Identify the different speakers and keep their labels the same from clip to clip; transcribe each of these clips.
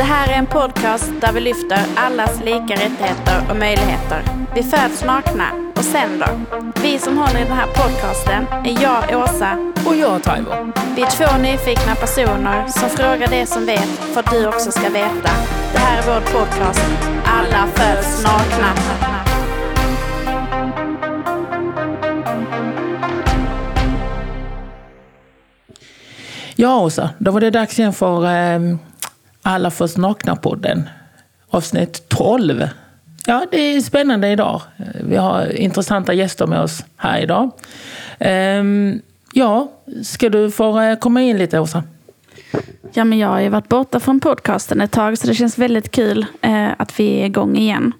Speaker 1: Det här är en podcast där vi lyfter allas lika rättigheter och möjligheter. Vi föds nakna och sen då? Vi som håller i den här podcasten är jag, Åsa.
Speaker 2: Och jag, Taivo.
Speaker 1: Vi är två nyfikna personer som frågar det som vet för att du också ska veta. Det här är vår podcast. Alla föds nakna.
Speaker 2: Ja, Åsa, då var det dags igen för eh, alla först nakna-podden. Avsnitt 12. Ja, det är spännande idag. Vi har intressanta gäster med oss här idag. Eh, ja, ska du få eh, komma in lite, Åsa?
Speaker 1: Ja, men jag har ju varit borta från podcasten ett tag så det känns väldigt kul eh, att vi är igång igen.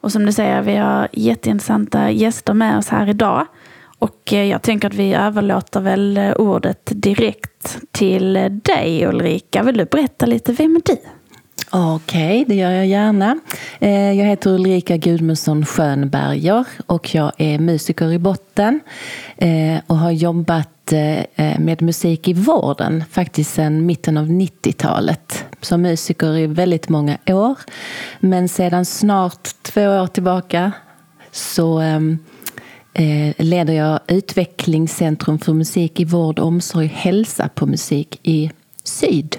Speaker 1: Och som du säger, vi har jätteintressanta gäster med oss här idag. Och eh, jag tänker att vi överlåter väl eh, ordet direkt till eh, dig Ulrika. Vill du berätta lite, vem är du?
Speaker 3: Okej, det gör jag gärna. Jag heter Ulrika Gudmundsson Schönberger och jag är musiker i botten och har jobbat med musik i vården faktiskt sedan mitten av 90-talet. Som musiker i väldigt många år. Men sedan snart två år tillbaka så ehm, leder jag Utvecklingscentrum för musik i vård, omsorg, hälsa på musik i Syd.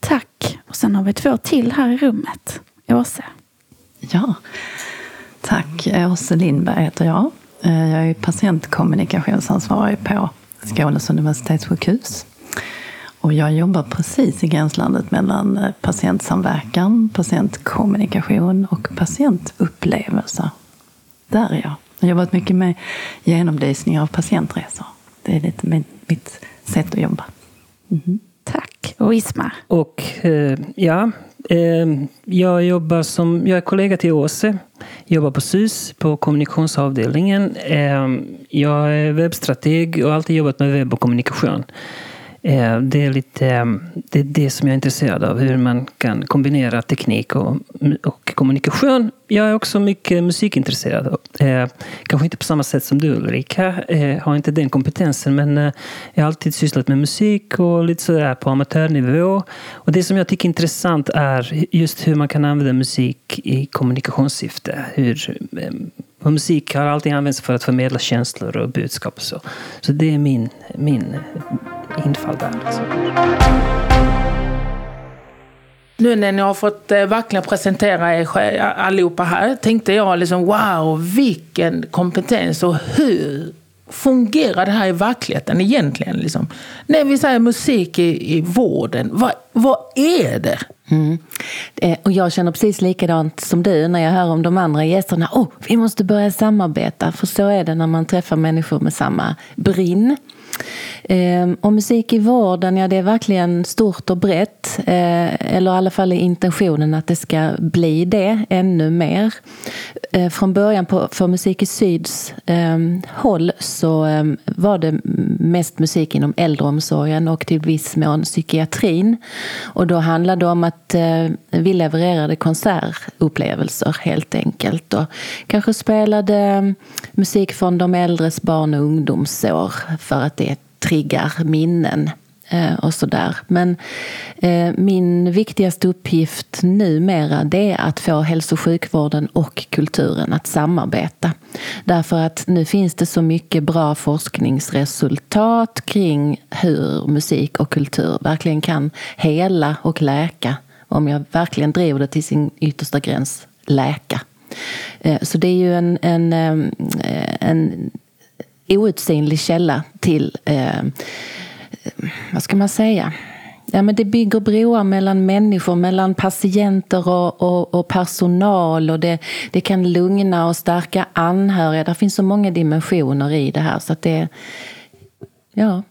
Speaker 1: Tack. Och sen har vi två till här i rummet. Åse.
Speaker 4: Ja, tack. Åse Lindberg heter jag. Eh, jag är patientkommunikationsansvarig på Skånes universitetssjukhus. Och jag jobbar precis i gränslandet mellan eh, patientsamverkan, patientkommunikation och patientupplevelser. Där är jag. Jag har jobbat mycket med genomlysning av patientresor. Det är lite mitt sätt att jobba.
Speaker 1: Mm. Tack. Och Isma?
Speaker 5: Och eh, ja, eh, jag jobbar som, jag är kollega till Åse. Jobbar på SYS, på kommunikationsavdelningen. Eh, jag är webbstrateg och har alltid jobbat med webb och kommunikation. Eh, det är lite eh, det, är det som jag är intresserad av, hur man kan kombinera teknik och, och kommunikation. Jag är också mycket musikintresserad. Eh, kanske inte på samma sätt som du Ulrika, jag har inte den kompetensen men jag har alltid sysslat med musik och lite sådär på amatörnivå. Och det som jag tycker är intressant är just hur man kan använda musik i kommunikationssyfte. Hur, och musik har alltid använts för att förmedla känslor och budskap. Och så. så det är min, min infall där.
Speaker 2: Nu när ni har fått eh, verkligen presentera er allihopa här tänkte jag liksom wow, vilken kompetens och hur fungerar det här i verkligheten egentligen? Liksom? När vi säger musik i, i vården, vad, vad är det? Mm.
Speaker 3: Och jag känner precis likadant som du när jag hör om de andra gästerna. Oh, vi måste börja samarbeta, för så är det när man träffar människor med samma brinn. Ehm, och musik i vården, ja det är verkligen stort och brett. Eh, eller i alla fall är intentionen att det ska bli det ännu mer. Eh, från början på, för Musik i Syds ehm, håll så ehm, var det mest musik inom äldreomsorgen och till viss mån psykiatrin. Och då handlade det om att eh, vi levererade konsertupplevelser helt enkelt. Och kanske spelade musik från de äldres barn och ungdomsår för att det triggar minnen och och sådär. Men eh, min viktigaste uppgift numera det är att få hälso och sjukvården och kulturen att samarbeta. Därför att nu finns det så mycket bra forskningsresultat kring hur musik och kultur verkligen kan hela och läka. Om jag verkligen driver det till sin yttersta gräns, läka. Eh, så det är ju en, en, en outsinlig källa till, eh, vad ska man säga, Ja, men det bygger broar mellan människor, mellan patienter och, och, och, personal. Och det, det kan lugna och stärka anhöriga. Det finns så många dimensioner i det här. Så att det, ja.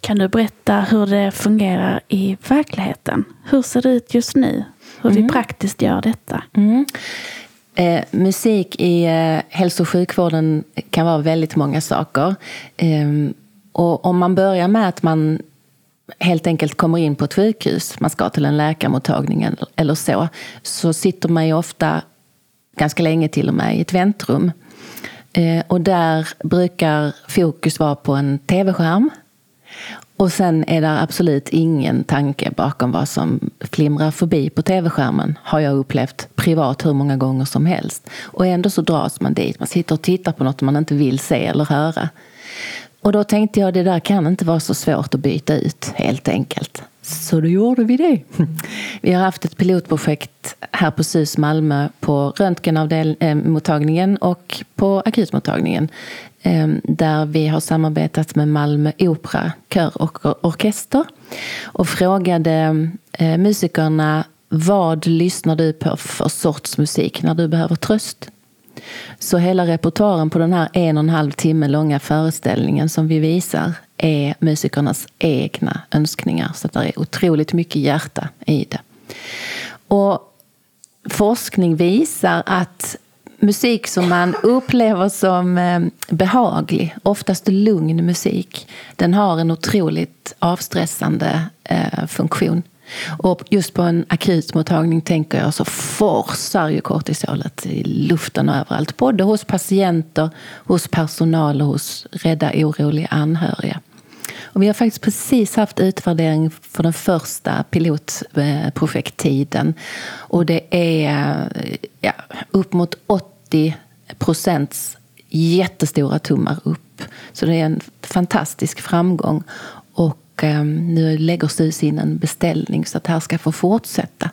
Speaker 1: Kan du berätta hur det fungerar i verkligheten? Hur ser det ut just nu? Hur mm. vi praktiskt gör detta?
Speaker 3: Mm. Eh, musik i eh, hälso och sjukvården kan vara väldigt många saker. Eh, och om man börjar med att man helt enkelt kommer in på ett sjukhus, man ska till en läkarmottagning eller så, så sitter man ju ofta ganska länge till och med i ett väntrum. Eh, och där brukar fokus vara på en tv-skärm och sen är det absolut ingen tanke bakom vad som flimrar förbi på tv-skärmen. Har jag upplevt privat hur många gånger som helst. Och ändå så dras man dit. Man sitter och tittar på något man inte vill se eller höra. Och då tänkte jag det där kan inte vara så svårt att byta ut helt enkelt. Så då gjorde vi det. Vi har haft ett pilotprojekt här på SUS Malmö på röntgenmottagningen och på akutmottagningen Ehm, där vi har samarbetat med Malmö Opera, kör och orkester och frågade eh, musikerna vad lyssnar du på för sorts musik när du behöver tröst? Så hela repertoaren på den här en och en halv timme långa föreställningen som vi visar är musikernas egna önskningar. Så det är otroligt mycket hjärta i det. Och forskning visar att musik som man upplever som eh, behaglig, oftast lugn musik, den har en otroligt avstressande eh, funktion. Och just på en akutmottagning tänker jag så forsar ju kortisolet i luften och överallt. Både hos patienter, hos personal och hos rädda oroliga anhöriga. Och vi har faktiskt precis haft utvärdering för den första pilotprojekttiden. Och det är ja, upp mot 80 procents jättestora tummar upp. Så det är en fantastisk framgång. Och ehm, nu lägger STUS in en beställning så att det här ska få fortsätta.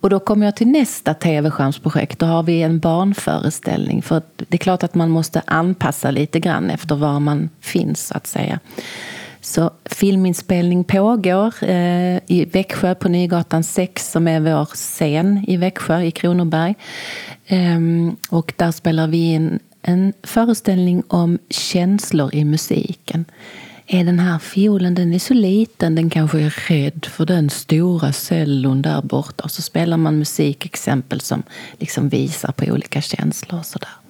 Speaker 3: Och då kommer jag till nästa tv-skärmsprojekt. Då har vi en barnföreställning. För det är klart att man måste anpassa lite grann efter var man finns, så att säga. Så filminspelning pågår eh, i Växjö på Nygatan 6 som är vår scen i Växjö i Kronoberg. Ehm, och där spelar vi in en föreställning om känslor i musiken. Är den här fiolen den är så liten, den kanske är rädd för den stora cellon där borta. Och så spelar man musikexempel som liksom visar på olika känslor och sådär.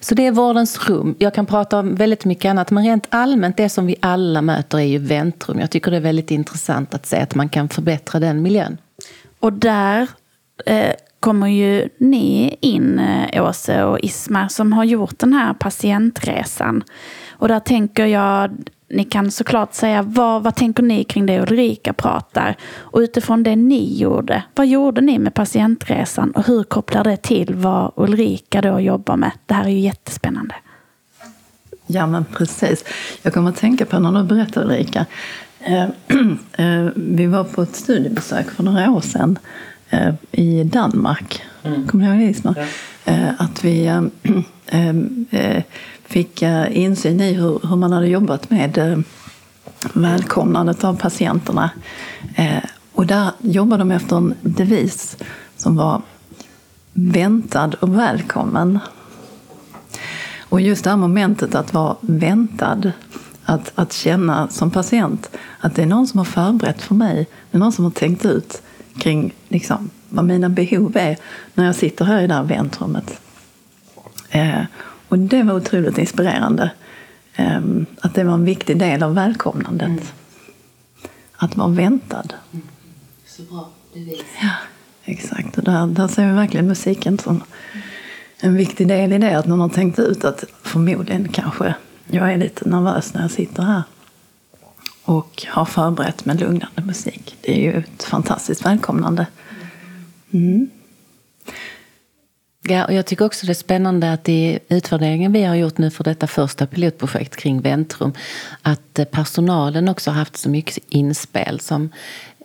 Speaker 3: Så det är vårdens rum. Jag kan prata om väldigt mycket annat, men rent allmänt det som vi alla möter är ju väntrum. Jag tycker det är väldigt intressant att se att man kan förbättra den miljön.
Speaker 1: Och där eh, kommer ju ni in, eh, Åse och Isma, som har gjort den här patientresan. Och där tänker jag, ni kan såklart säga vad, vad tänker ni kring det Ulrika pratar? Och utifrån det ni gjorde, vad gjorde ni med patientresan och hur kopplar det till vad Ulrika då jobbar med? Det här är ju jättespännande.
Speaker 4: Ja, men precis. Jag kommer att tänka på när du berättar Ulrika. Eh, eh, vi var på ett studiebesök för några år sedan i Danmark. Mm. Kommer du ihåg det Isma? Ja. Att vi fick insyn i hur, man hade jobbat med eh, välkomnandet av patienterna. Eh, och där jobbade de efter en devis som var väntad och välkommen. Och just det här momentet att vara väntad, att, att känna som patient att det är någon som har förberett för mig, det är någon som har tänkt ut kring liksom, vad mina behov är när jag sitter här i det här väntrummet. Eh, och det var otroligt inspirerande. Ehm, att det var en viktig del av välkomnandet. Mm. Att vara väntad. Mm.
Speaker 3: Så bra bevis.
Speaker 4: Ja, exakt. Och där, där ser vi verkligen musiken som en viktig del i det. Att någon har tänkt ut att förmodligen kanske jag är lite nervös när jag sitter här. Och har förberett med lugnande musik. Det är ju ett fantastiskt välkomnande. Mm.
Speaker 3: Ja, och jag tycker också det är spännande att i utvärderingen vi har gjort nu för detta första pilotprojekt kring väntrum, att eh, personalen också har haft så mycket inspel som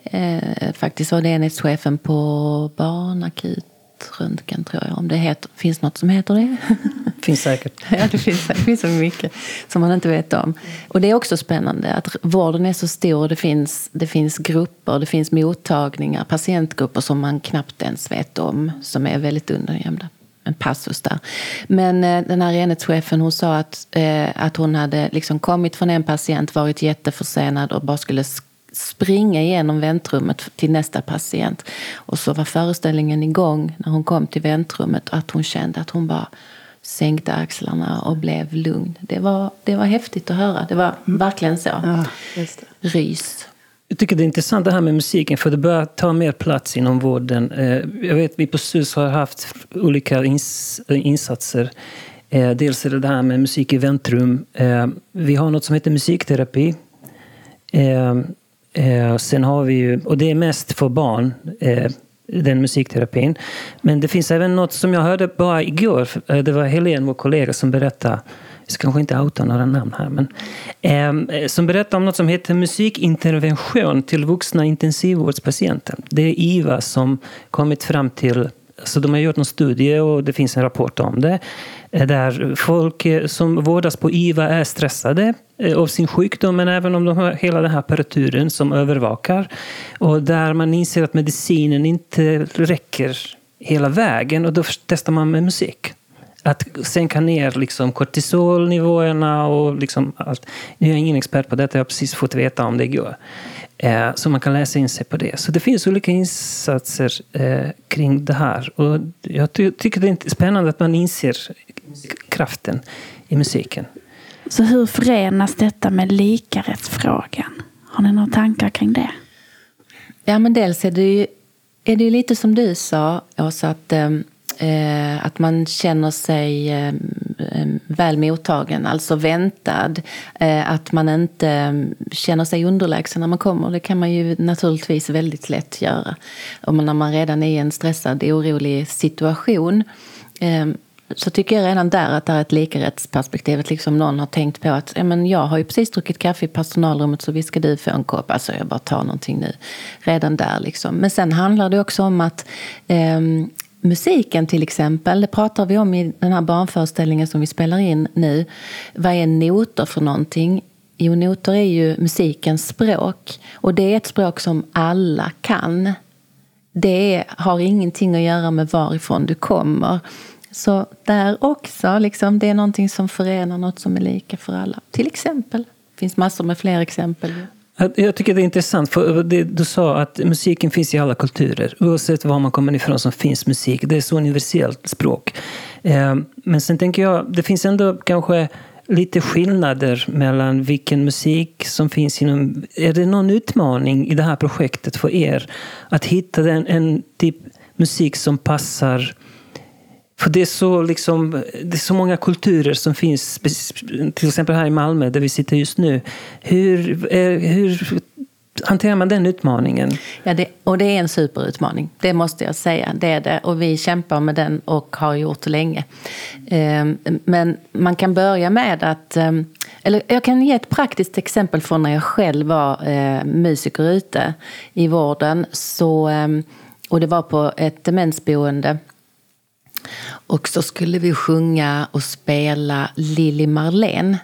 Speaker 3: eh, faktiskt var det enhetschefen på barnakut röntgen tror jag. Om det heter, finns något som heter det?
Speaker 5: finns säkert.
Speaker 3: ja, det finns, det finns så mycket som man inte vet om. Och det är också spännande att vården är så stor. Det finns, det finns grupper, det finns mottagningar, patientgrupper som man knappt ens vet om. Som är väldigt undangömda. En passus där. Men eh, den här enhetschefen hon sa att, eh, att hon hade liksom kommit från en patient, varit jätteförsenad och bara skulle springa igenom väntrummet till nästa patient. Och så var föreställningen igång när hon kom till väntrummet att hon kände att hon bara sänkte axlarna och blev lugn. Det var, det var häftigt att höra. Det var verkligen så. Ja, Rys.
Speaker 5: Jag tycker det är intressant det här med musiken, för det börjar ta mer plats inom vården. Eh, jag vet vi på SUS har haft olika insatser. Eh, dels är det det här med musik i väntrum. Eh, vi har något som heter musikterapi Eh, sen har vi ju, och det är mest för barn, eh, den musikterapin. Men det finns även något som jag hörde bara igår. Eh, det var Helene, vår kollega, som berättade jag ska kanske inte outa några namn här, men ehm, eh, som berättar om något som heter musikintervention till vuxna intensivvårdspatienter. Det är IVA som kommit fram till så de har gjort en studie och det finns en rapport om det. Eh, där folk eh, som vårdas på IVA är stressade eh, av sin sjukdom men även om de har hela den här apparaturen som övervakar. Och där man inser att medicinen inte räcker hela vägen och då testar man med musik. Att sänka ner liksom kortisolnivåerna och liksom allt. Nu är jag ingen expert på detta, jag har precis fått veta om det igår. Så man kan läsa in sig på det. Så det finns olika insatser kring det här. Och jag tycker det är spännande att man inser kraften i musiken.
Speaker 1: Så hur förenas detta med likarättsfrågan? Har ni några tankar kring det?
Speaker 3: Ja, men dels är det ju, är det ju lite som du sa, Åsa, att um Eh, att man känner sig eh, eh, väl mottagen, alltså väntad. att man inte känner sig underlägsen när man kommer. Det kan man ju naturligtvis väldigt lätt göra. Och när man redan är i en stressad, orolig situation så tycker jag redan där att det är ett likarättsperspektiv. Att liksom någon har tänkt på att ja, men jag har ju precis druckit kaffe i personalrummet så visst ska du få en kopp. Alltså jag bara tar någonting nu. Redan där liksom. Men sen handlar det också om att eh, musiken till exempel, det pratar vi om i den här barnföreställningen som vi spelar in nu. Vad är noter för någonting? Jo, noter är ju musikens språk. Och det är ett språk som alla kan. Det har ingenting att göra med varifrån du kommer. Så där också, liksom, det är någonting som förenar något som är lika för alla. Till exempel. Det finns massor med fler exempel.
Speaker 5: Jag tycker det är intressant, för eh, du sa att musiken finns i alla kulturer. Oavsett var man kommer ifrån så finns musik. Det är så universellt språk. Eh, men sen tänker jag, det finns ändå kanske lite skillnader mellan vilken musik som finns inom... Är det någon utmaning i det här projektet för er? Att hitta en, en typ musik som passar för det är, så liksom, det är så många kulturer som finns, till exempel här i Malmö där vi sitter just nu. Hur, hur hanterar man den utmaningen?
Speaker 3: Ja, det, och det är en superutmaning, det måste jag säga. Det är det. Och vi kämpar med den och har gjort länge. Ehm, men man kan börja med att... Ehm, eller jag kan ge ett praktiskt exempel från när jag själv var eh, musiker ute i vården. Så, ehm, och det var på ett demensboende och så skulle vi sjunga och spela Lili Marlene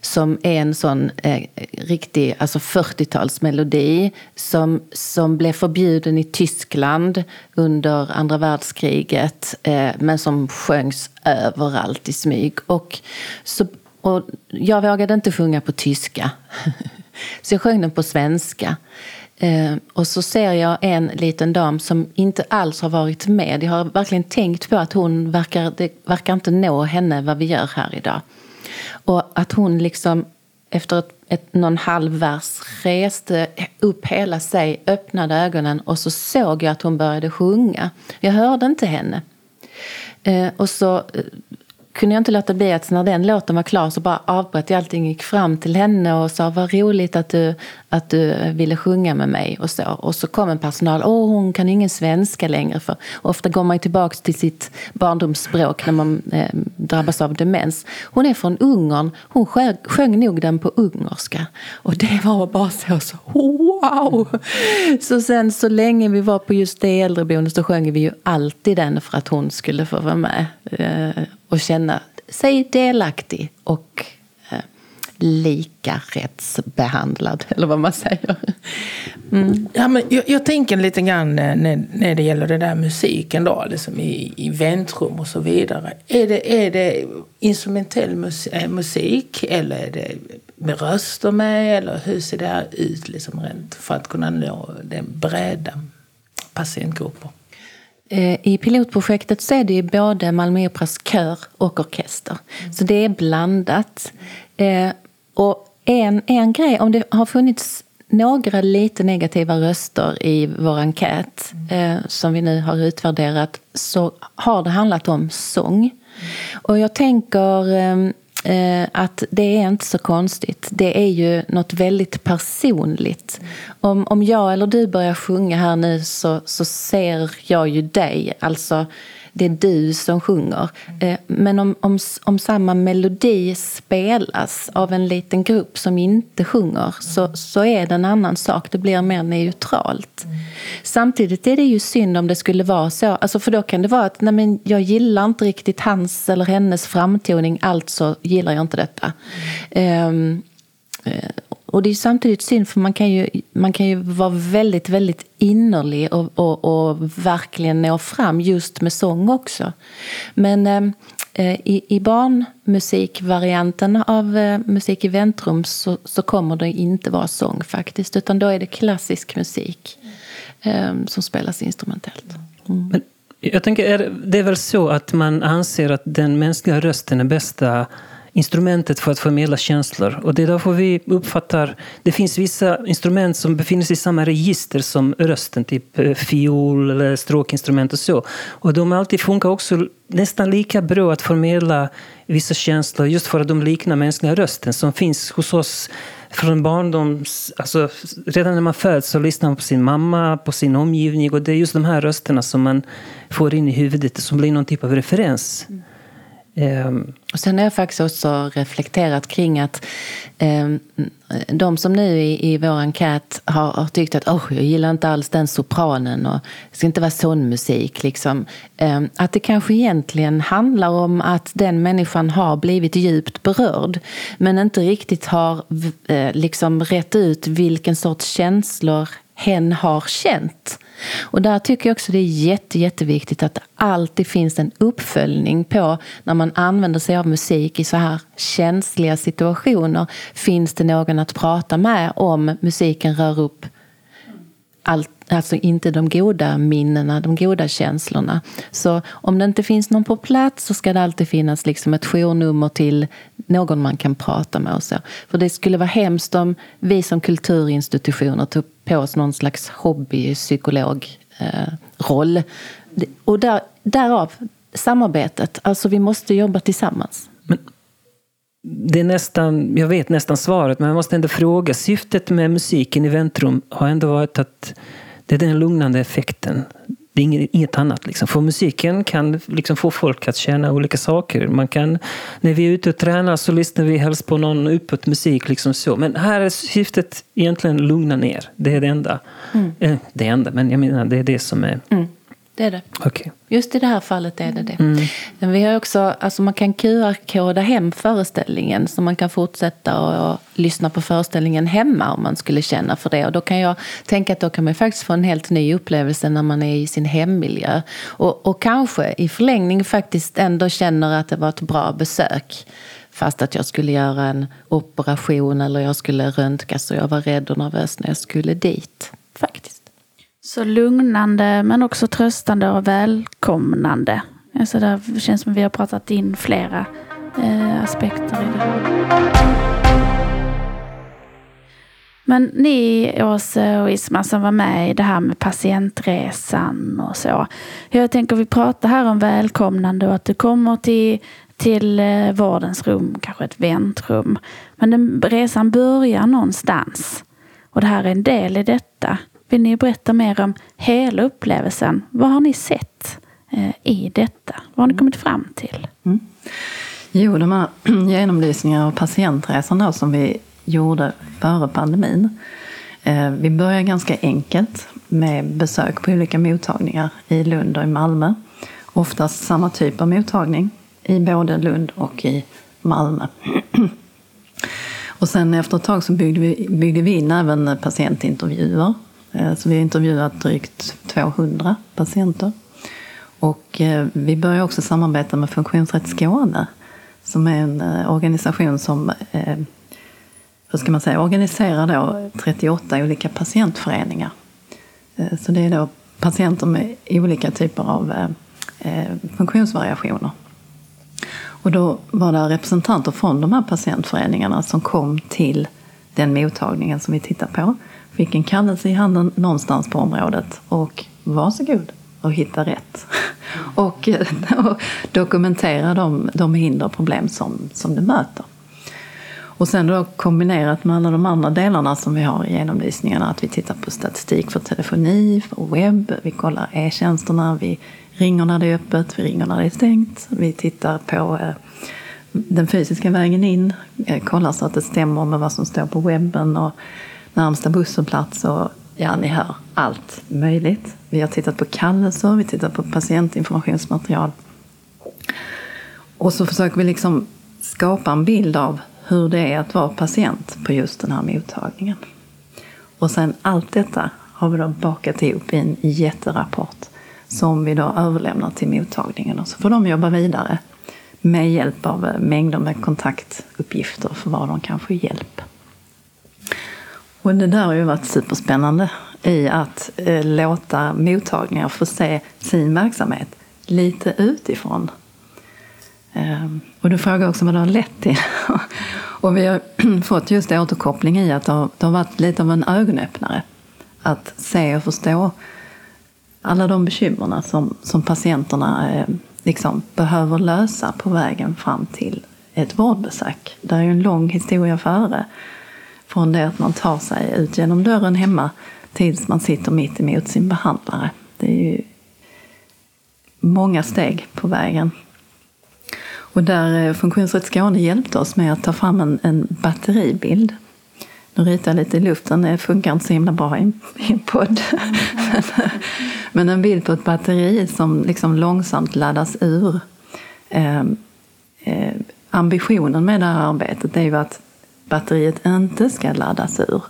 Speaker 3: som är en sån eh, riktig alltså 40-talsmelodi som, som blev förbjuden i Tyskland under andra världskriget eh, men som sjöngs överallt i smyg. Och, så, och jag vågade inte sjunga på tyska, så jag sjöng den på svenska. Eh, och så ser jag en liten dam som inte alls har varit med. Jag har verkligen tänkt på att hon verkar, det verkar inte nå henne vad vi gör här idag. Och att hon liksom efter ett, ett, någon halv vers reste upp hela sig, öppnade ögonen och så såg jag att hon började sjunga. Jag hörde inte henne. Eh, och så eh, kunde jag inte låta bli att när den låten var klar så bara avbröt jag allting, gick fram till henne och sa vad roligt att du, att du ville sjunga med mig och så. Och så kom en personal, åh hon kan ingen svenska längre för ofta går man tillbaka till sitt barndomsspråk när man eh, drabbas av demens. Hon är från Ungern, hon sjöng, sjöng nog den på ungerska. Och det var bara så, så wow! Så sen så länge vi var på just det äldreboendet så sjöng vi ju alltid den för att hon skulle få vara med. Eh, och känna sig delaktig och lika rättsbehandlad, eller vad man säger.
Speaker 2: Mm. Ja, men jag, jag, tänker lite grann eh, när, när det gäller det där musiken då, liksom i, i väntrum och så vidare. Är det, är det instrumentell äh, musik eller är det med röster med? Eller hur ser det här ut liksom rent för att kunna nå den breda patientgrupper?
Speaker 3: Eh, I pilotprojektet så är det ju både Malmö Operas kör och orkester. Mm. Så det är blandat. Och en, en grej, om det har funnits några lite negativa röster i vår enkät mm. som vi nu har utvärderat så har det handlat om sång. Mm. Och jag tänker ehm, eh, att det är inte så konstigt. Det är ju något väldigt personligt. Om, om jag eller du börjar sjunga här nu så, så ser jag ju dig. Alltså det är du som sjunger. Eh, men om, om, om samma melodi spelas av en liten grupp som inte sjunger så, så är det en annan sak. Det blir mer neutralt. Samtidigt är det ju synd om det skulle vara så. Alltså för då kan det vara att nej men jag gillar inte riktigt hans eller hennes framtoning, alltså gillar jag inte detta. Um, Eh, och det är samtidigt synd för man kan ju, man kan ju vara väldigt, väldigt innerlig och, och, och verkligen nå fram just med sång också. Men eh, eh, i, i barnmusikvarianten av eh, Musik i väntrum så, så kommer det inte vara sång faktiskt. Utan då är det klassisk musik eh, som spelas instrumentellt. Mm.
Speaker 5: Men jag tänker, det är väl så att man anser att den mänskliga rösten är bästa instrumentet för att förmedla känslor. Och det är därför vi uppfattar... Det finns vissa instrument som befinner sig i samma register som rösten, typ eh, fiol eller stråkinstrument och så. Och de alltid funkar också nästan lika bra att förmedla vissa känslor just för att de liknar mänskliga rösten som finns hos oss från barndoms... Alltså, redan när man föds så lyssnar man på sin mamma, på sin omgivning och det är just de här rösterna som man får in i huvudet som blir någon typ av referens. Mm.
Speaker 3: Ehm, och sen har jag faktiskt också reflekterat kring att ehm, de som nu i, i vår enkät har, har tyckt att oh, jag gillar inte alls den sopranen och det ska inte vara sån musik. Liksom. Ehm, att det kanske egentligen handlar om att den människan har blivit djupt berörd men inte riktigt har uh, liksom rätt ut vilken sorts känslor hen har känt. Och där tycker jag också det är jätte, jätteviktigt att det alltid finns en uppföljning på när man använder sig av musik i så här känsliga situationer. Finns det någon att prata med om musiken rör upp allt Alltså inte de goda minnena, de goda känslorna. Så om det inte finns någon på plats så ska det alltid finnas liksom ett journummer till någon man kan prata med. Och så. För det skulle vara hemskt om vi som kulturinstitutioner tog på oss någon slags hobbypsykologroll. Eh, och där, därav samarbetet. Alltså vi måste jobba tillsammans.
Speaker 5: Men det är nästan, jag vet nästan svaret, men jag måste ändå fråga. Syftet med musiken i väntrum har ändå varit att det är den lugnande effekten. Det är inget, annat. Liksom. För musiken kan liksom få folk att känna olika saker. Man kan, när vi är ute och tränar så lyssnar vi helst på någon uppåt musik. Liksom så. Men här är syftet egentligen lugna ner. Det är det enda. Mm. Eh, det enda, men jag menar det är det som är...
Speaker 3: Mm. Det är det.
Speaker 5: Okay.
Speaker 3: Just i det här fallet är det det. Mm. Men vi har också, alltså man kan QR-koda hem föreställningen så man kan fortsätta och, och, lyssna på föreställningen hemma om man skulle känna för det. Och då kan jag tänka att då kan man faktiskt få en helt ny upplevelse när man är i sin hemmiljö. Och, och kanske i förlängning faktiskt ändå känner att det var ett bra besök. Fast att jag skulle göra en operation eller jag skulle röntgas och jag var rädd och nervös när jag skulle dit. Faktiskt.
Speaker 1: Så lugnande men också tröstande och välkomnande. Alltså det känns som att vi har pratat in flera eh, aspekter i det. Men ni, Åse och Isma, som var med i det här med patientresan och så. Jag tänker vi pratar här om välkomnande och att du kommer till, till eh, vårdens rum, kanske ett väntrum. Men den, resan börjar någonstans. Och det här är en del i detta. Vill ni berätta mer om hela upplevelsen? Vad har ni sett eh, i detta? Vad har ni kommit fram till? Mm.
Speaker 4: Jo, de här genomlysningarna av patientresan då, som vi gjorde före pandemin. Eh, vi började ganska enkelt med besök på olika mottagningar i Lund och i Malmö. Oftast samma typ av mottagning i både Lund och i Malmö. Och sen efter ett tag så byggde vi, byggde vi in även patientintervjuer Eh, så vi har intervjuat drygt 200 patienter. Och eh, vi börjar också samarbeta med Funktionsrätt Skåne som är en eh, organisation som hur ska man säga, organiserar då 38 olika patientföreningar. Så det är då patienter med olika typer av funktionsvariationer. Och då var det representanter från de här patientföreningarna som kom till den mottagningen som vi tittar på fick en kallelse i handen någonstans på området och varsågod och hitta rätt. och, och dokumentera de, de hinder och problem som, som du möter. Och sen då kombinerat med alla de andra delarna som vi har i genomlysningarna, att vi tittar på statistik för telefoni, för webb, vi kollar e-tjänsterna, vi ringer när det är öppet, vi ringer när det är stängt, vi tittar på eh, den fysiska vägen in, eh, kollar så att det stämmer med vad som står på webben och närmsta busshållplats och ja, ni hör allt möjligt. Vi har tittat på kallelser, vi tittar på patientinformationsmaterial. Och så försöker vi liksom skapa en bild av hur det är att vara patient på just den här mottagningen. Och sen allt detta har vi då bakat ihop i en jätterapport som vi då överlämnar till mottagningen. Och så får de jobba vidare med hjälp av mängder med kontaktuppgifter för var de kan få hjälp. Och det där har ju varit superspännande i att eh, låta mottagningar få se sin verksamhet lite utifrån. Ehm, och du frågar också vad det har lett till. Och vi har fått just återkoppling i att det har, det har varit lite av en ögonöppnare. Att se och förstå alla de bekymmerna som, som patienterna eh, liksom behöver lösa på vägen fram till ett vårdbesök. Det är ju en lång historia före. Från det att man tar sig ut genom dörren hemma tills man sitter mitt emot sin behandlare. Det är ju många steg på vägen. Och där eh, Funktionsrätt Skåne hjälpte oss med att ta fram en, en batteribild. Nu ritar jag lite i luften, det funkar inte så himla bra i, i en podd. Men en bild på ett batteri som liksom långsamt laddas ur. Eh, eh, ambitionen med det här arbetet är ju att batteriet inte ska laddas ur.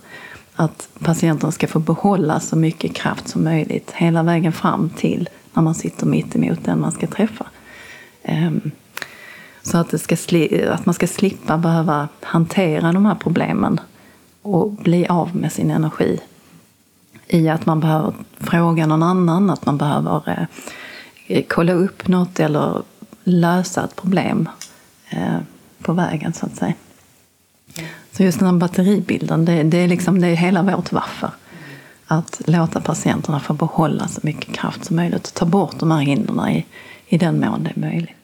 Speaker 4: Att patienten ska få behålla så mycket kraft som möjligt hela vägen fram till när man sitter mitt emot den man ska träffa. Ehm, så att, det ska att man ska slippa behöva hantera de här problemen och bli av med sin energi i att man behöver fråga någon annan, att man behöver eh, kolla upp något eller lösa ett problem eh, på vägen så att säga. Så just den här batteribilden, det, det, är liksom, det är hela vårt varför. Att låta patienterna få behålla så mycket kraft som möjligt och ta bort de här hindren i, i den mån det är möjligt.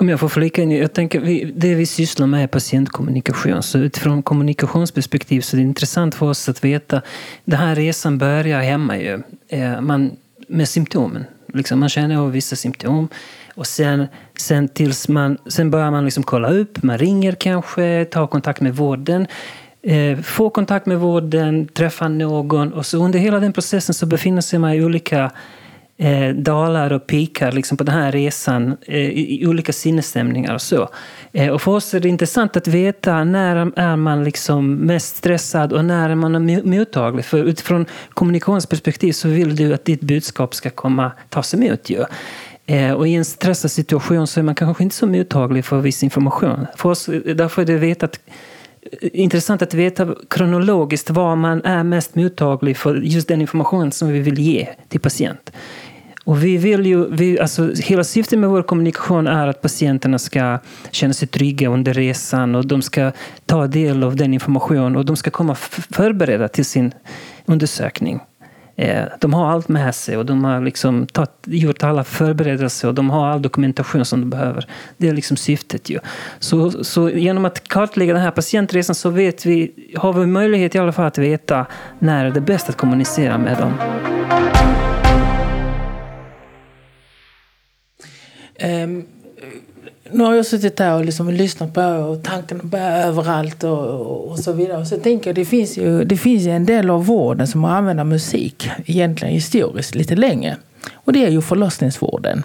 Speaker 5: Om jag får flika in, jag tänker vi, det vi sysslar med är patientkommunikation. Så utifrån kommunikationsperspektiv så är det intressant för oss att veta. Den här resan börjar hemma ju. Eh, man, med symptomen. Liksom, man känner av vissa symptom. Och sen, sen, tills man, sen börjar man liksom kolla upp, man ringer kanske, tar kontakt med vården. Eh, får kontakt med vården, träffar någon. Och så under hela den processen så befinner sig man i olika eh, dalar och pikar liksom på den här resan eh, i, i, olika sinnesstämningar och så. Eh, och för oss är det intressant att veta när är man liksom mest stressad och när är man mottaglig. För utifrån kommunikationsperspektiv så vill du att ditt budskap ska komma tas emot. Ju. Eh, och i en stressad situation så är man kanske inte så mottaglig för viss information. För oss, eh, därför är det vetat eh, intressant att veta kronologiskt var man är mest mottaglig för just den information som vi vill ge till patient. Och vi vill ju, vi, alltså, hela syftet med vår kommunikation är att patienterna ska känna sig trygga under resan och de ska ta del av den information och de ska komma förberedda till sin undersökning. Eh, de har allt med sig och de har liksom tatt, gjort alla förberedelser och de har all dokumentation som de behöver. Det är liksom syftet ju. Så, så genom att kartlägga den här patientresan så vet vi, har vi möjlighet i alla fall att veta när det är bäst att kommunicera med dem.
Speaker 2: Um, nu har jag suttit här och liksom lyssnat på er och tankarna bär överallt och, och, och, så vidare. Och så tänker jag, det finns ju det finns ju en del av vården som har använt musik egentligen historiskt lite länge. Och det är ju förlossningsvården.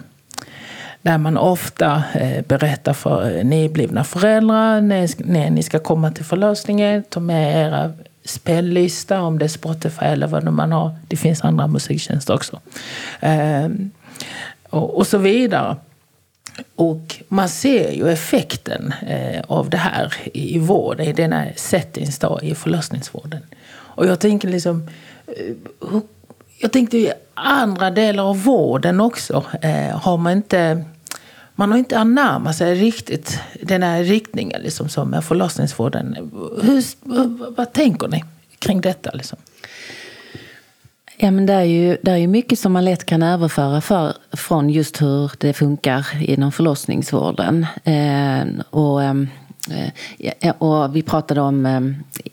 Speaker 2: Där man ofta eh, berättar för eh, nyblivna föräldrar när, ni ska komma till förlossningen, ta med era spellista om det är Spotify eller vad man har. Det finns andra musiktjänster också. Eh, och, och så vidare. Och man ser ju effekten eh, av det här i vården, i denna settings då, i förlossningsvården. Och jag tänker liksom, eh, jag tänkte i andra delar av vården också, eh, har man inte man har inte anammat sig riktigt den här riktningen liksom, som med förlossningsvården. Hur, vad, vad tänker ni kring detta? Liksom?
Speaker 3: Ja, men det är ju det är ju mycket som man lätt kan överföra för, från just hur det funkar inom förlossningsvården. Ehm, ehm, eh, och, eh, och vi pratade om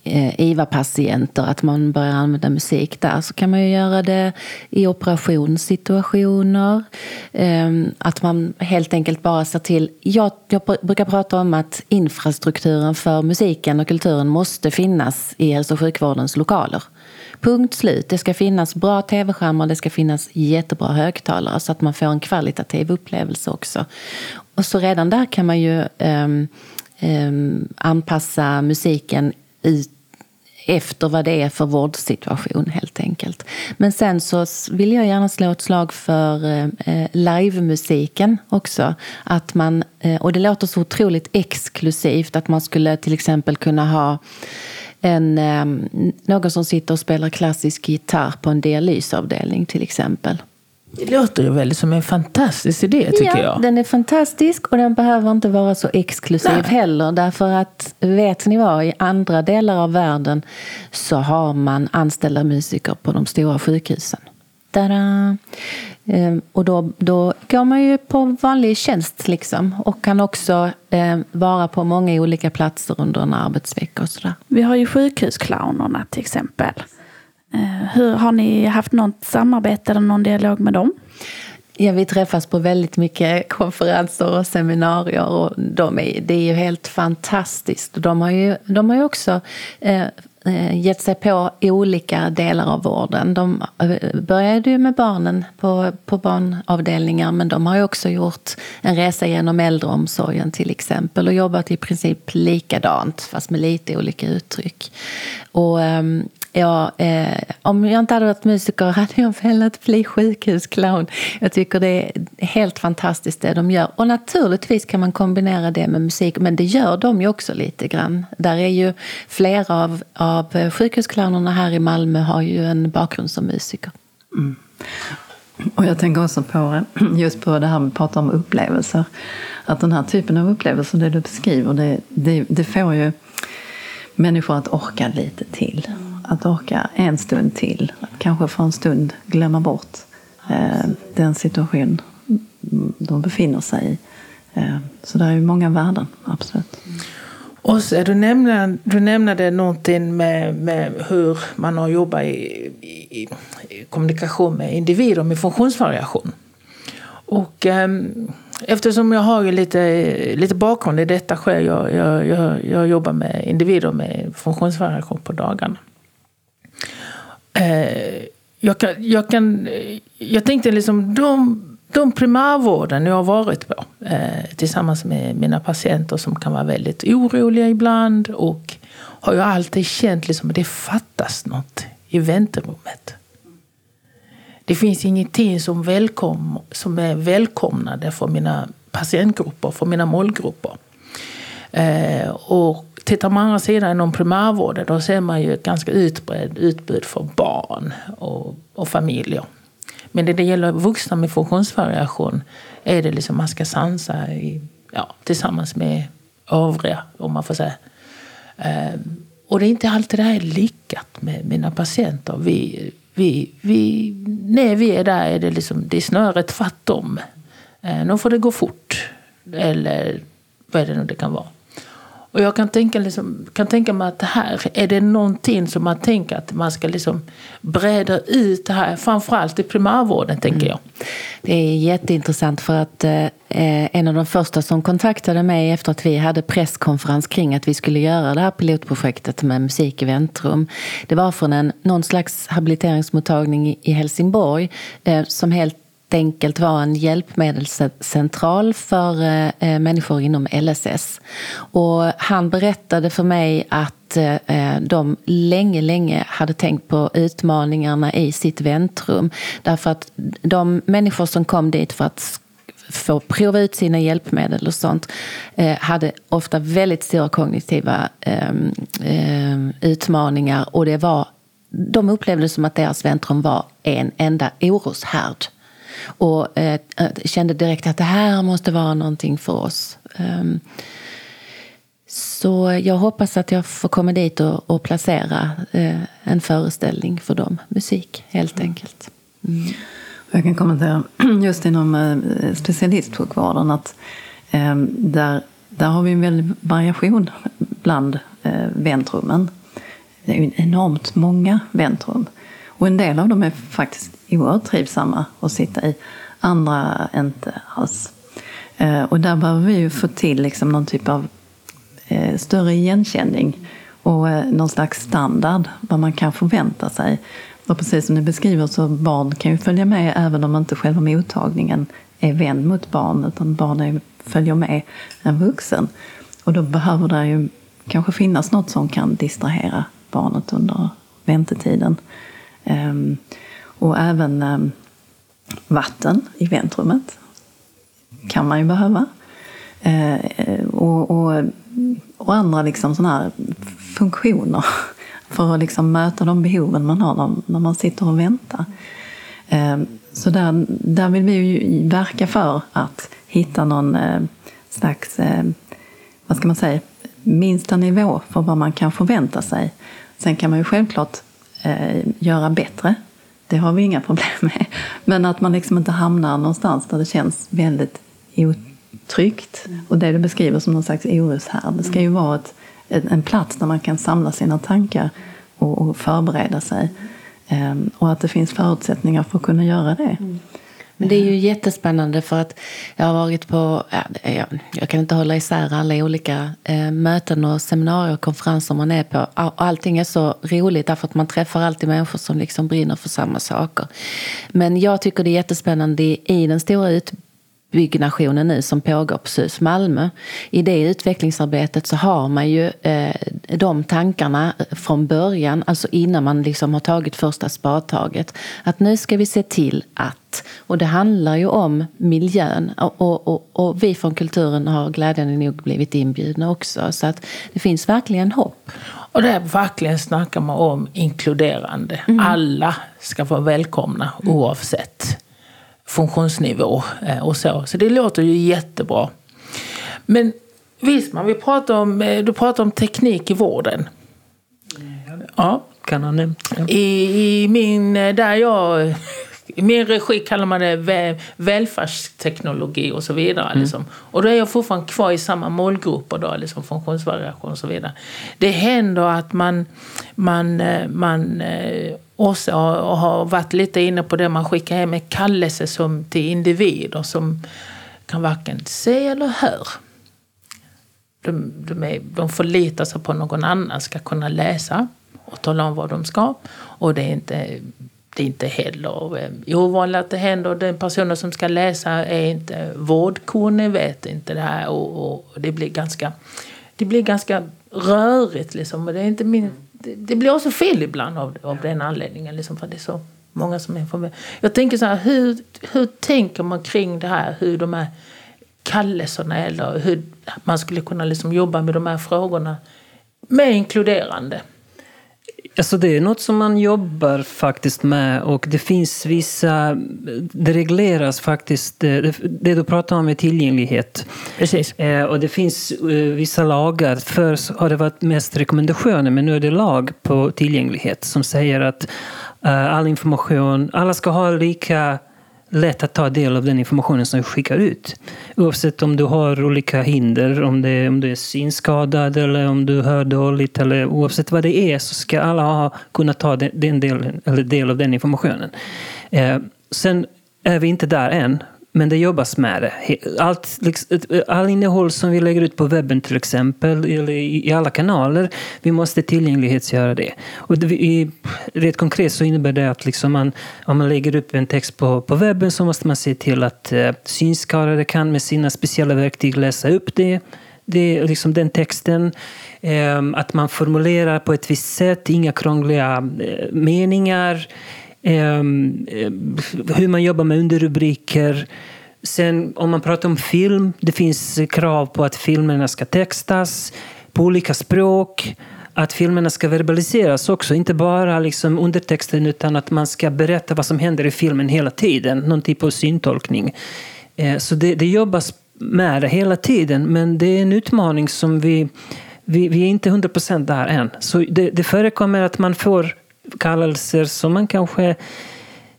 Speaker 3: eh, IVA-patienter, att man börjar använda musik där. Så kan man ju göra det i operationssituationer. Eh, att man helt enkelt bara ser till... Jag, jag brukar prata om att infrastrukturen för musiken och kulturen måste finnas i hälso och sjukvårdens lokaler. Punkt slut. Det ska finnas bra tv-skärmar, det ska finnas jättebra högtalare så att man får en kvalitativ upplevelse också. Och så redan där kan man ju um, um, anpassa musiken ut efter vad det är för vårdsituation helt enkelt. Men sen så vill jag gärna slå ett slag för eh, livemusiken också. Att man, eh, och det låter så otroligt exklusivt att man skulle till exempel kunna ha en, eh, någon som sitter och spelar klassisk gitarr på en dialysavdelning till exempel.
Speaker 2: Det låter ju väldigt som en fantastisk idé tycker
Speaker 3: ja,
Speaker 2: jag.
Speaker 3: Den är fantastisk och den behöver inte vara så exklusiv Nej. heller. Därför att vet ni vad, i andra delar av världen så har man anställda musiker på de stora sjukhusen. Tada! Ehm, och då, då går man ju på vanlig tjänst liksom och kan också eh, vara på många olika platser under en arbetsvecka och sådär.
Speaker 1: Vi har ju sjukhusclownerna till exempel. Eh, hur, har ni haft något samarbete eller någon dialog med dem?
Speaker 3: Ja, vi träffas på väldigt mycket konferenser och seminarier och de är, det är ju helt fantastiskt. De har ju, de har ju också eh, Eh, Eh, gett sig på olika delar av vården. De eh, började ju med barnen på, på barnavdelningar men de har ju också gjort en resa genom äldreomsorgen till exempel och jobbat i princip likadant fast med lite olika uttryck. Och ehm, Ja, eh, om jag inte hade varit musiker hade jag velat bli sjukhusclown. Jag tycker det är helt fantastiskt det de gör. Och naturligtvis kan man kombinera det med musik, men det gör de ju också lite grann. Där är ju flera av, av sjukhusclownerna här i Malmö har ju en bakgrund som musiker. Mm.
Speaker 4: Och jag tänker också på just på det här med att prata om upplevelser. Att den här typen av upplevelser, det du beskriver, det, det, det får ju människor att orka lite till att orka en stund till. Att kanske för en stund glömma bort eh, den situation de befinner sig i. Eh, så det är ju många värden, absolut.
Speaker 2: Och så, du, nämnde, du nämnde någonting med, med hur man har jobbat i, i, i kommunikation med individer med funktionsvariation. Och eh, eftersom jag har ju lite, lite bakgrund i detta sker, jag, jag, jag, jag jobbar med individer med funktionsvariation på dagarna. Eh, jag, kan, jag, kan, eh, jag tänkte liksom de, de primärvården jag har varit på eh, tillsammans med mina patienter som kan vara väldigt oroliga ibland och har ju alltid känt liksom att det fattas något i väntrummet. Det finns ingenting som, välkom, som är välkomnande för mina patientgrupper, för mina målgrupper. Eh, och Tittar man andra sidan inom primärvården då ser man ju ett ganska utbrett utbud för barn och, och familjer. Men när det gäller vuxna med funktionsvariation är det liksom man ska sansa i, ja, tillsammans med övriga, om man får säga. Ehm, och det är inte alltid det här är lyckat med mina patienter. Vi, vi, vi, när vi är där är det, liksom, det är snarare tvärtom. Ehm, nu får det gå fort. Eller vad är det nu det kan vara. Och jag kan tänka, liksom, kan tänka mig att det här, är det någonting som man tänker att man ska liksom breda ut det här, framförallt i primärvården tänker jag. Mm.
Speaker 3: Det är jätteintressant för att eh, en av de första som kontaktade mig efter att vi hade presskonferens kring att vi skulle göra det här pilotprojektet med musik i väntrum. Det var från en, någon slags habiliteringsmottagning i Helsingborg eh, som helt enkelt var en hjälpmedelscentral för eh, eh människor inom LSS. Och han berättade för mig att eh, eh, de länge, länge hade tänkt på utmaningarna i sitt väntrum. Därför att de människor som kom dit för att få prova ut sina hjälpmedel och sånt eh, hade ofta väldigt stora kognitiva ehm, ehm, utmaningar och det var de upplevde det som att deras väntrum var en enda oroshärd. Och eh, kände direkt att det här måste vara någonting för oss. Um, Så jag hoppas att jag får komma dit och, och placera eh, en föreställning för dem. Musik, helt enkelt. Mm.
Speaker 4: Jag kan kommentera just inom eh, specialistsjukvården att eh, där, där har vi en väldig variation bland eh, väntrummen. Det är enormt många väntrum. Och en del av dem är faktiskt oerhört trivsamma att sitta i. Andra inte alls. Eh, och där behöver vi ju få till liksom någon typ av eh, större igenkänning och eh, någon slags standard vad man kan förvänta sig. Och precis som ni beskriver så barn kan ju följa med även om inte själva mottagningen är vänd mot barn utan barn följer med en vuxen. Och då behöver det ju kanske finnas något som kan distrahera barnet under väntetiden. Ehm, och även ehm, vatten i väntrummet kan man ju behöva. Eh, och, och, och, andra liksom sådana här funktioner för att liksom möta de behoven man har när man sitter och väntar. Ehm, så där, där vill vi ju verka för att hitta någon eh, slags, eh, vad ska man säga, minsta nivå för vad man kan förvänta sig. Sen kan man ju självklart göra bättre. Det har vi inga problem med. Men att man liksom inte hamnar någonstans där det känns väldigt otryggt. Och det du beskriver som någon slags oroshärd. Det ska ju vara ett en plats där man kan samla sina tankar och, och förbereda sig. Um, och att det finns förutsättningar för att kunna göra det. Mm.
Speaker 3: Men det är ju jättespännande för att jag har varit på, ja, jag, jag kan inte hålla isär alla olika eh, möten och seminarier och konferenser man är på. Allting är så roligt därför att man träffar alltid människor som liksom brinner för samma saker. Men jag tycker det är jättespännande i den stora utbildningen byggnationen nu som pågår på SUS Malmö. I det utvecklingsarbetet så har man ju eh, de tankarna från början, alltså innan man liksom har tagit första spadtaget. Att nu ska vi se till att, och det handlar ju om miljön och, och, och, och vi från kulturen har glädjande nog blivit inbjudna också. Så att det finns verkligen hopp.
Speaker 2: Och där verkligen snackar man om inkluderande. Mm. Alla ska vara välkomna oavsett funktionsnivå eh, och så. Så det låter ju jättebra. Men Wisman, vi pratar om, eh, du pratar om teknik i vården.
Speaker 5: Ja. Kan ha nämnt. Ja.
Speaker 2: I, I, min, eh, där jag i min regi kallar man det välfärdsteknologi och så vidare. Mm. Liksom. Och då är jag fortfarande kvar i samma målgrupper, då, liksom funktionsvariation och så vidare. Det händer att man, man, man också har, har varit lite inne på det man skickar hem en kallelse som, till individer som kan varken se eller hör. De, de, är, de förlitar sig på att någon annan ska kunna läsa och tala om vad de ska. Och det är inte, det är inte heller eh, ovanligt att det händer. Den personen som ska läsa är inte vårdkunnig, vet inte det här. Och, och, det blir ganska, det blir ganska rörigt. Liksom. Och det är inte min det, blir också fel ibland av, av den anledningen. Liksom, för det är så många som är för Jag tänker så här, hur, hur tänker man kring det här? Hur de här kallelserna eller hur man skulle kunna liksom jobba med de här frågorna med inkluderande.
Speaker 5: Alltså det är något som man jobbar faktiskt med och det finns vissa, det regleras faktiskt, det, det du pratar om är tillgänglighet.
Speaker 2: Precis.
Speaker 5: Eh, och det finns eh, vissa lagar, förr har det varit mest rekommendationer men nu är det lag på tillgänglighet som säger att eh, all information, alla ska ha lika lätt att ta del av den informationen som vi skickar ut. Oavsett om du har olika hinder, om, det, om du är synskadad eller om du hör dåligt eller oavsett vad det är så ska alla ha, kunna ta den, den delen, eller del av den informationen. Eh, sen är vi inte där än. Men det jobbas med det. Allt, liksom, all innehåll som vi lägger ut på webben till exempel, eller i alla kanaler, vi måste tillgänglighetsgöra det. Och det, rent konkret så innebär det att liksom man, om man lägger upp en text på, på webben så måste man se till att eh, synskadade kan med sina speciella verktyg läsa upp det. Det är liksom den texten. Ehm, att man formulerar på ett visst sätt, inga krångliga eh, meningar. Ehm, eh, hur man jobbar med underrubriker. Sen om man pratar om film, det finns krav på att filmerna ska textas på olika språk. Att filmerna ska verbaliseras också, inte bara liksom undertexten utan att man ska berätta vad som händer i filmen hela tiden. Någon typ av syntolkning. Eh, så det, det jobbas med det hela tiden. Men det är en utmaning som vi, vi, vi är inte 100% där än. Så det, det förekommer att man får kallelser som man kanske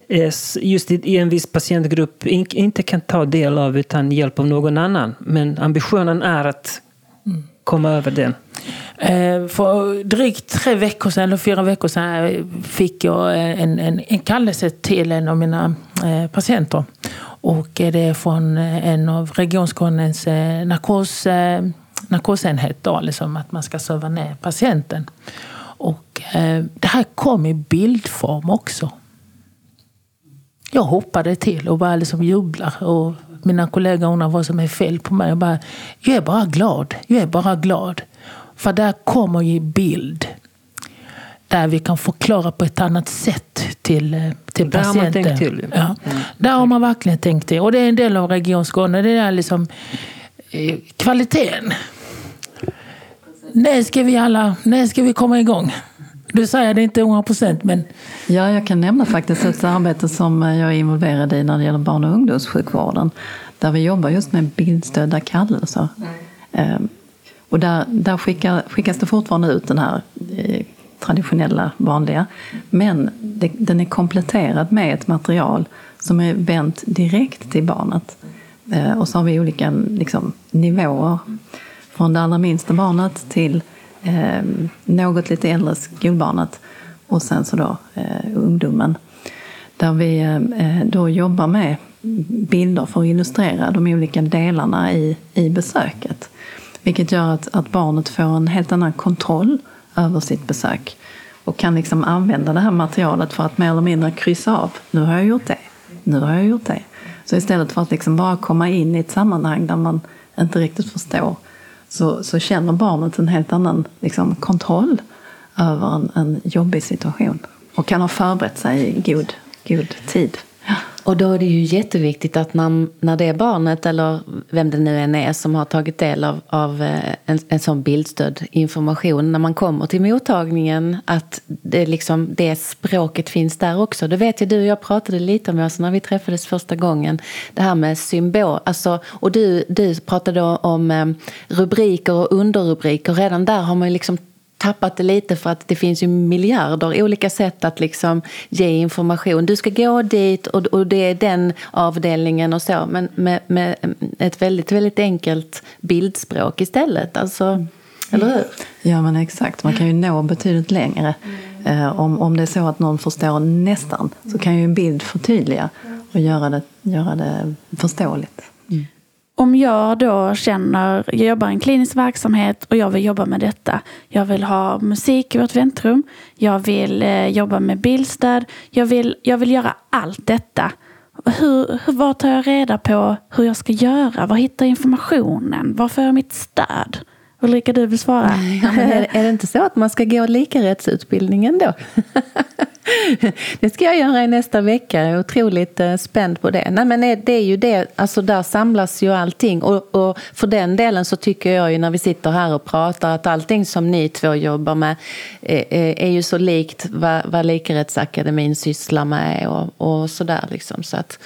Speaker 5: eh, just i en viss patientgrupp inte kan ta del av utan hjälp av någon annan. Men ambitionen är att komma över den.
Speaker 2: Eh, för drygt tre veckor sedan, eller fyra veckor sedan, eh, fick jag en, en, en kallelse till en av mina patienter. Och det är från en av Region Skånes narkos, narkosenhet, då, liksom att man ska söva ner patienten. Och det här kom i bildform också. Jag hoppade till och bara liksom jublar. Och mina kollegor undrar vad som är fel på mig. Jag, bara, jag är bara glad. Jag är bara glad. För där kommer ju bild. Där vi kan förklara på ett annat sätt till, eh, till
Speaker 5: där
Speaker 2: patienten.
Speaker 5: Har man tänkt till.
Speaker 2: Ja. Mm. Där har man verkligen tänkt till. Och det är en del av Region Skåne. Det är liksom eh, kvaliteten. När ska vi alla, när ska vi komma igång? Du säger det inte 100 procent, men...
Speaker 4: Ja, jag kan nämna faktiskt ett arbete som jag är involverad i när det gäller barn och ungdomssjukvården. Där vi jobbar just med bildstödda kallelser. Mm. Och där, där skickar, skickas det fortfarande ut den här eh, traditionella, vanliga. Men det, den är kompletterad med ett material som är vänt direkt till barnet. Ehm, och så har vi olika liksom, nivåer. Från det allra minsta barnet till eh, något lite äldre skolbarnet och sen så då eh, ungdomen. Där vi eh, då jobbar med bilder för att illustrera de olika delarna i, i besöket. Vilket gör att, att barnet får en helt annan kontroll över sitt besök och kan liksom använda det här materialet för att mer eller mindre kryssa av. Nu har jag gjort det. Nu har jag gjort det. Så istället för att liksom bara komma in i ett sammanhang där man inte riktigt förstår så, så känner barnet en helt annan liksom, kontroll över en, en jobbig situation och kan ha förberett sig i god, god tid.
Speaker 3: Och då är det ju jätteviktigt att när, när det är barnet eller vem det nu än är som har tagit del av, av eh, en, en sån bildstödd information när man kommer till mottagningen att det, liksom, det språket finns där också. Det vet jag du och jag pratade lite om alltså när vi träffades första gången. Det här med symbol. Alltså, och du, du pratade om eh, rubriker och underrubriker. Redan där har man ju liksom tappat det lite för att det finns ju miljarder olika sätt att liksom ge information. Du ska gå dit och, och det är den avdelningen och så. Men med, med ett väldigt, väldigt enkelt bildspråk istället. Alltså, eller hur?
Speaker 4: Ja men exakt, man kan ju nå betydligt längre. Eh, om, om det är så att någon förstår nästan så kan ju en bild förtydliga och göra det, göra det förståeligt. Mm.
Speaker 1: Om jag då känner, jag jobbar i en klinisk verksamhet och jag vill jobba med detta. Jag vill ha musik i vårt väntrum. Jag vill eh, jobba med bildstöd. Jag vill, jag vill göra allt detta. Hur, hur, var tar jag reda på hur jag ska göra? Var hittar jag informationen? Var får jag mitt stöd? Ulrika, du vill svara.
Speaker 3: Ja, men är, är, det inte så att man ska gå likarättsutbildningen då? det ska jag göra i nästa vecka. Jag är otroligt eh, spänd på det. Nej, men det är ju det, alltså där samlas ju allting. Och, och för den delen så tycker jag ju när vi sitter här och pratar att allting som ni två jobbar med är, är ju så likt vad, vad Likarättsakademin sysslar med och, och sådär. Liksom. Så att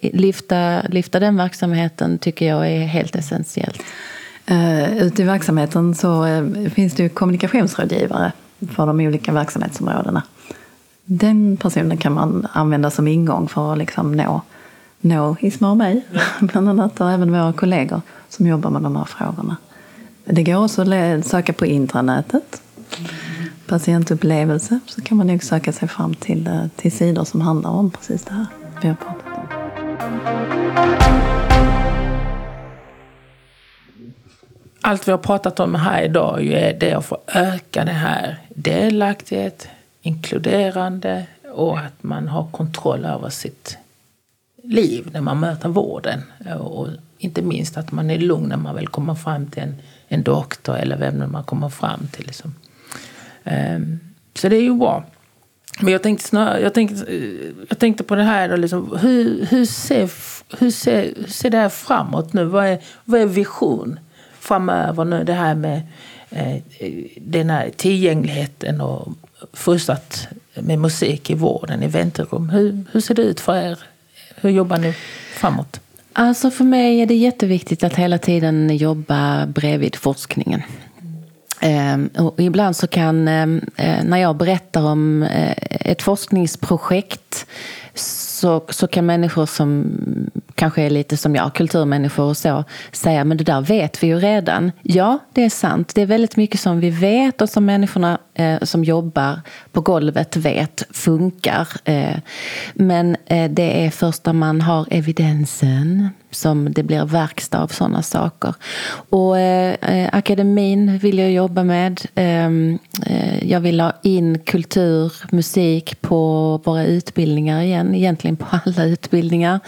Speaker 3: lyfta, lyfta den verksamheten tycker jag är helt essentiellt.
Speaker 4: Uh, ute i verksamheten så finns det ju kommunikationsrådgivare för de olika verksamhetsområdena. Den personen kan man använda som ingång för att liksom nå, nå Isma och mig, bland annat, och även våra kollegor som jobbar med de här frågorna. Det går också att söka på intranätet. Patientupplevelse, så kan man nog söka sig fram till, eh, till sidor som handlar om precis det här vi har pratat om.
Speaker 2: Allt vi har pratat om här idag är det att få öka det här delaktighet, inkluderande och att man har kontroll över sitt liv när man möter vården. Och inte minst att man är lugn när man väl kommer fram till en, en doktor eller vem man kommer fram till. Liksom. Um, så det är ju bra. Men jag tänkte, snarare, jag tänkte, jag tänkte på det här, då, liksom, hur, hur, ser, hur, ser, hur ser det här framåt nu? Vad är, vad är vision framöver nu? Det här med Eh, den här tillgängligheten och fortsatt med musik i vården, i väntrum. Hur, hur ser det ut för er? Hur jobbar ni framåt?
Speaker 3: Alltså för mig är det jätteviktigt att hela tiden jobba bredvid forskningen. Ehm, och ibland så kan, ehm, eh, när jag berättar om eh, ett forskningsprojekt så, så kan människor som kanske är lite som jag, kulturmänniskor och så, säga men det där vet vi ju redan. Ja, det är sant. Det är väldigt mycket som vi vet och som människorna eh, som jobbar på golvet vet funkar. Eh, men eh, det är först när man har evidensen som det blir verkstad av sådana saker. Och eh, eh akademin vill jag jobba med. Ehm, eh, jag vill ha in kultur, musik på våra utbildningar igen. Egentligen på alla utbildningar.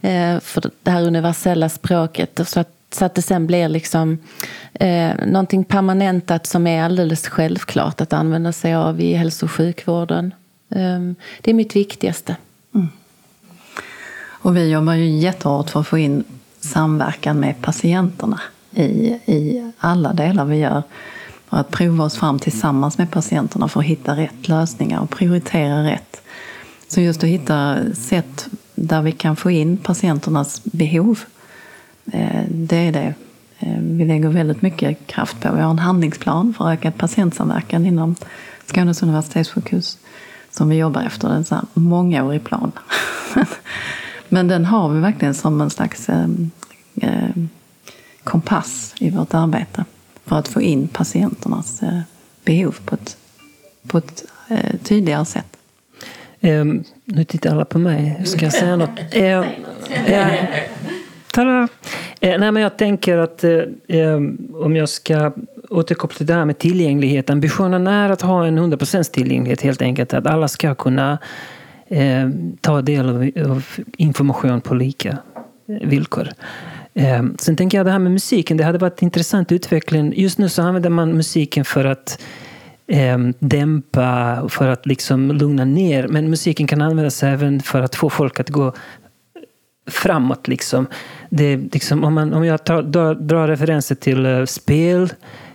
Speaker 3: Eh, för det här universella språket. Så att, så att det sen blir liksom eh, någonting permanentat som är alldeles självklart att använda sig av i hälso och sjukvården. Eh, det är mitt viktigaste. Mm.
Speaker 4: Och vi jobbar ju jättehårt för att få in samverkan med patienterna i, i alla delar vi gör. Och att prova oss fram tillsammans med patienterna för att hitta rätt lösningar och prioritera rätt. Så just att hitta sätt där vi kan få in patienternas behov. Eh, det är det eh, vi lägger väldigt mycket kraft på. Vi har en handlingsplan för ökad patientsamverkan inom Skånes universitetssjukhus som vi jobbar efter. En sån mångårig plan. Men den har vi verkligen som en slags eh, kompass i vårt arbete för att få in patienternas behov på ett, på ett tydligare sätt.
Speaker 5: Um, nu tittar alla på mig. Ska jag säga något? Uh, uh! Uh, nej, men jag tänker att om jag ska återkoppla till det här med tillgänglighet. Ambitionen är att ha en 100% tillgänglighet helt enkelt. Att alla ska kunna ta del av, av information på lika villkor. Sen tänker jag det här med musiken. Det hade varit intressant utveckling. Just nu så använder man musiken för att eh, dämpa, för att liksom lugna ner. Men musiken kan användas även för att få folk att gå framåt. Liksom. Det, liksom om, man, om jag tar, drar, drar referenser till uh, spel,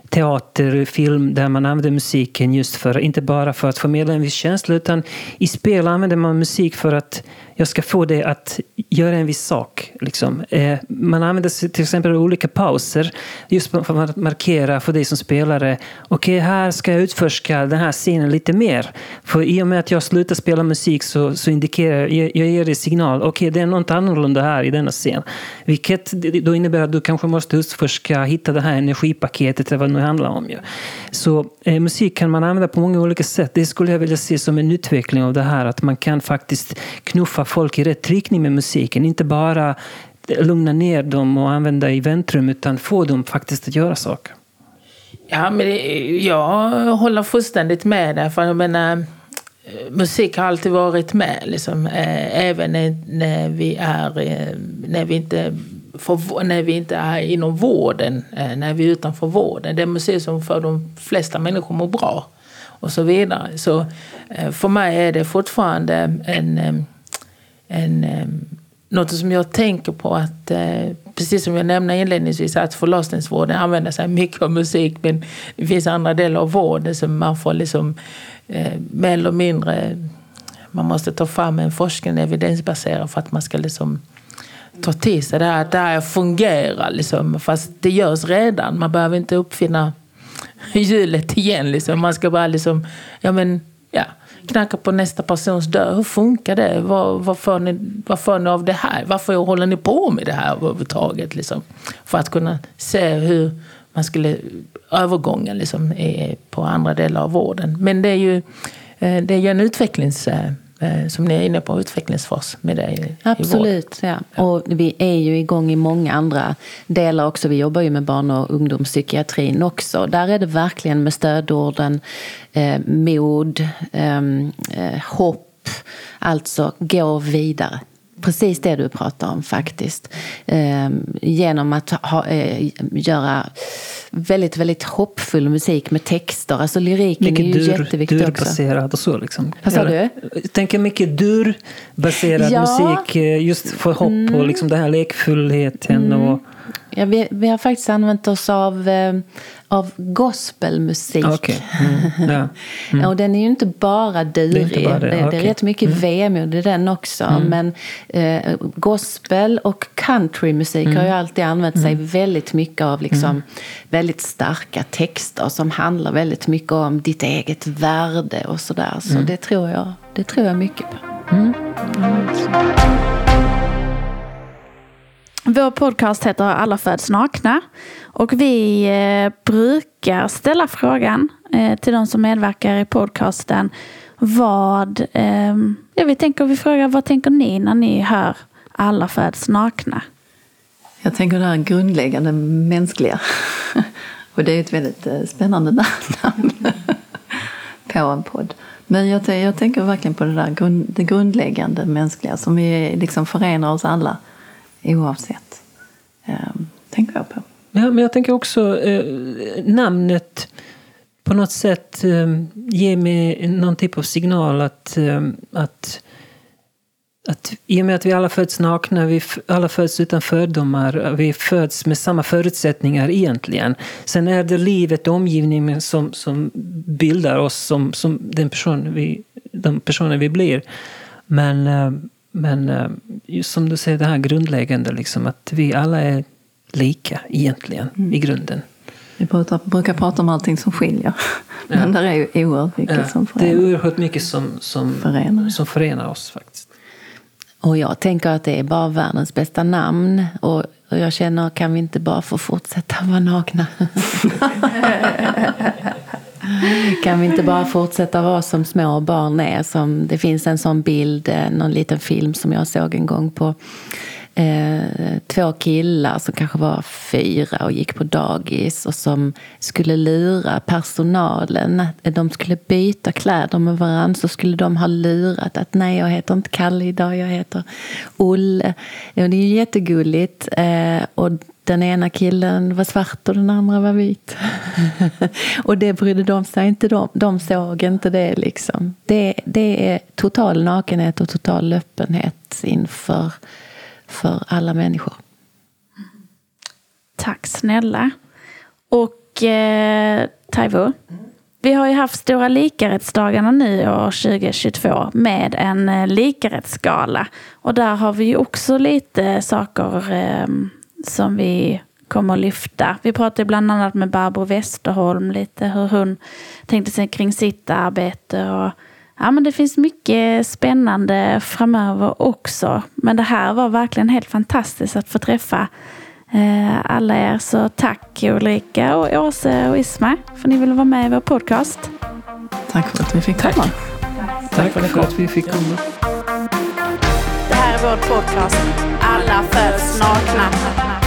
Speaker 5: teater, film där man använder musiken just för, inte bara för att förmedla en viss känsla utan i spel använder man musik för att jag ska få dig att göra en viss sak. Liksom. Eh, man använder till exempel olika pauser just för att markera för dig som spelare. Okej, okay, här ska jag utforska den här scenen lite mer. För i och med att jag slutar spela musik så, så indikerar jag, jag ger dig signal. Okej, okay, det är något annorlunda här i denna scen. Vilket då innebär att du kanske måste utforska, hitta det här energipaketet eller vad det nu handlar om. Så eh, musik kan man använda på många olika sätt. Det skulle jag vilja se som en utveckling av det här. Att man kan faktiskt knuffa folk i rätt riktning med musiken. Inte bara lugna ner dem och använda i väntrum utan få dem faktiskt att göra saker.
Speaker 2: Ja, men jag håller fullständigt med där. För jag menar, musik har alltid varit med. Liksom. Eh, även när vi, är, eh, när, vi inte får, när vi inte är inom vården, eh, när vi är utanför vården. Det är musik som för de flesta människor mår bra. Och så vidare. Så för mig är det fortfarande en en, ehm, något som jag tänker på att, eh, precis som jag nämnde inledningsvis, att förlossningsvården använder sig mycket av musik men det finns andra delar av vården som man får liksom eh, mer eller mindre, man måste ta fram en forskning evidensbaserad för att man ska liksom ta till sig det här, det här fungerar liksom. Fast det görs redan, man behöver inte uppfinna hjulet igen liksom. Man ska bara liksom, ja men, ja knacka på nästa persons dörr. Hur funkar det? Vad, vad, får ni, vad får ni av det här? Varför håller ni på med det här överhuvudtaget? Liksom? För att kunna se hur man skulle övergången liksom, är på andra delar av vården. Men det är ju, eh, det är ju en utvecklings som ni är inne på, utvecklingsfas med i,
Speaker 3: Absolut,
Speaker 2: i
Speaker 3: ja. Och vi är ju igång i många andra delar också. Vi jobbar ju med barn och ungdomspsykiatrin också. Där är det verkligen med stödorden eh, mod, ehm, eh, hopp, alltså gå vidare precis det du pratar om faktiskt. Eh, genom att ha, eh, göra väldigt, väldigt hoppfull musik med texter. Alltså lyriken
Speaker 5: mycket
Speaker 3: är ju dur, jätteviktig
Speaker 5: durbaserad också. och så liksom.
Speaker 3: Vad sa du?
Speaker 5: Jag tänker mycket durbaserad ja. musik eh, just för hopp mm. och liksom den här lekfullheten. Mm. och
Speaker 3: Ja, vi, vi har faktiskt använt oss av, eh, av gospelmusik.
Speaker 5: Okej. Mm. Ja.
Speaker 3: Ja, och den är ju inte bara durig.
Speaker 5: inte bara det,
Speaker 3: det, det är.
Speaker 5: Mm.
Speaker 3: rätt mycket vemod i den också. Men eh, gospel och countrymusik
Speaker 5: Mm.
Speaker 3: har ju alltid använt sig väldigt mycket av liksom, väldigt starka texter som handlar väldigt mycket om ditt eget värde och sådär. Så
Speaker 5: Mm.
Speaker 3: det, tror jag, det tror jag mycket på.
Speaker 1: Vår podcast heter Alla föds nakna. Och vi eh, brukar ställa frågan eh, till de som medverkar i podcasten. Vad, eh, ja, vi, tänker, vi frågar vad tänker ni när ni hör Alla föds nakna?
Speaker 4: Jag tänker det här grundläggande mänskliga. Och det är ett väldigt spännande namn på en podd. Men jag, jag tänker verkligen på det där grund, det grundläggande mänskliga som vi liksom förenar oss alla oavsett. eh, tänker jag på.
Speaker 5: Ja, men jag tänker också eh, namnet på något sätt eh, ger mig någon typ av signal att, eh, att, att i och med att vi alla föds nakna, vi alla föds utan fördomar, vi föds med samma förutsättningar egentligen. Sen är det livet och omgivningen som, som bildar oss som, som den person vi, de personer vi blir. Men, eh, men eh, just som du säger, det här grundläggande, liksom, att vi alla är lika egentligen i grunden.
Speaker 4: Vi brukar, brukar prata om allting som skiljer. Men där är ju oerhört mycket
Speaker 5: Ja,
Speaker 4: som
Speaker 5: det är
Speaker 4: förenar.
Speaker 5: oerhört mycket som, som,
Speaker 4: Förenar.
Speaker 5: som förenar oss faktiskt.
Speaker 3: Och jag tänker att det är bara världens bästa namn. Och, och jag känner, kan vi inte bara få fortsätta vara nakna? kan vi inte bara fortsätta vara som små barn är? Som, det finns en sån bild, eh, någon liten film som jag såg en gång på eh, två killar som kanske var fyra och gick på dagis och som skulle lura personalen. Eh, de skulle byta kläder med varandra så skulle de ha lurat att nej, jag heter inte Kalle idag, jag heter Olle. Ja, det är ju jättegulligt. Eh, och den ena killen var svart och den andra var vit. och det brydde de sig inte om. De såg inte det liksom. Det, det är total nakenhet och total öppenhet inför för alla människor.
Speaker 1: Tack snälla. Och eh, Taivo, vi har ju haft Stora likarättsdagarna nu år 2022 med en eh, likarättsgala. Och där har vi ju också lite saker eh, som vi kommer att lyfta. Vi pratade bland annat med Barbro Westerholm lite hur hon tänkte sig kring sitt arbete. Och, ja, men det finns mycket spännande framöver också. Men det här var verkligen helt fantastiskt att få träffa eh, alla er. Så tack Ulrika och Åse och Isma för att ni ville vara med i vår podcast.
Speaker 4: Tack för att vi fick komma.
Speaker 5: Tack för att vi fick komma.
Speaker 1: Det här är vår podcast för snart nakna.